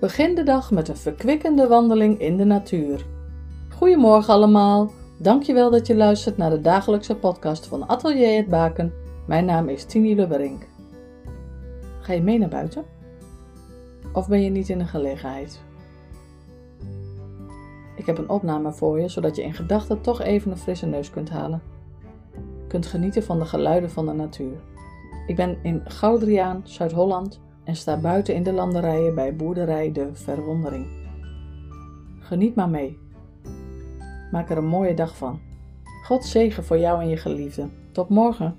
Begin de dag met een verkwikkende wandeling in de natuur. Goedemorgen allemaal. Dankjewel dat je luistert naar de dagelijkse podcast van Atelier het Baken. Mijn naam is Tini Lubberink. Ga je mee naar buiten? Of ben je niet in de gelegenheid? Ik heb een opname voor je, zodat je in gedachten toch even een frisse neus kunt halen. Kunt genieten van de geluiden van de natuur. Ik ben in Goudriaan, Zuid-Holland en sta buiten in de landerijen bij boerderij De Verwondering. Geniet maar mee. Maak er een mooie dag van. God zegen voor jou en je geliefde. Tot morgen.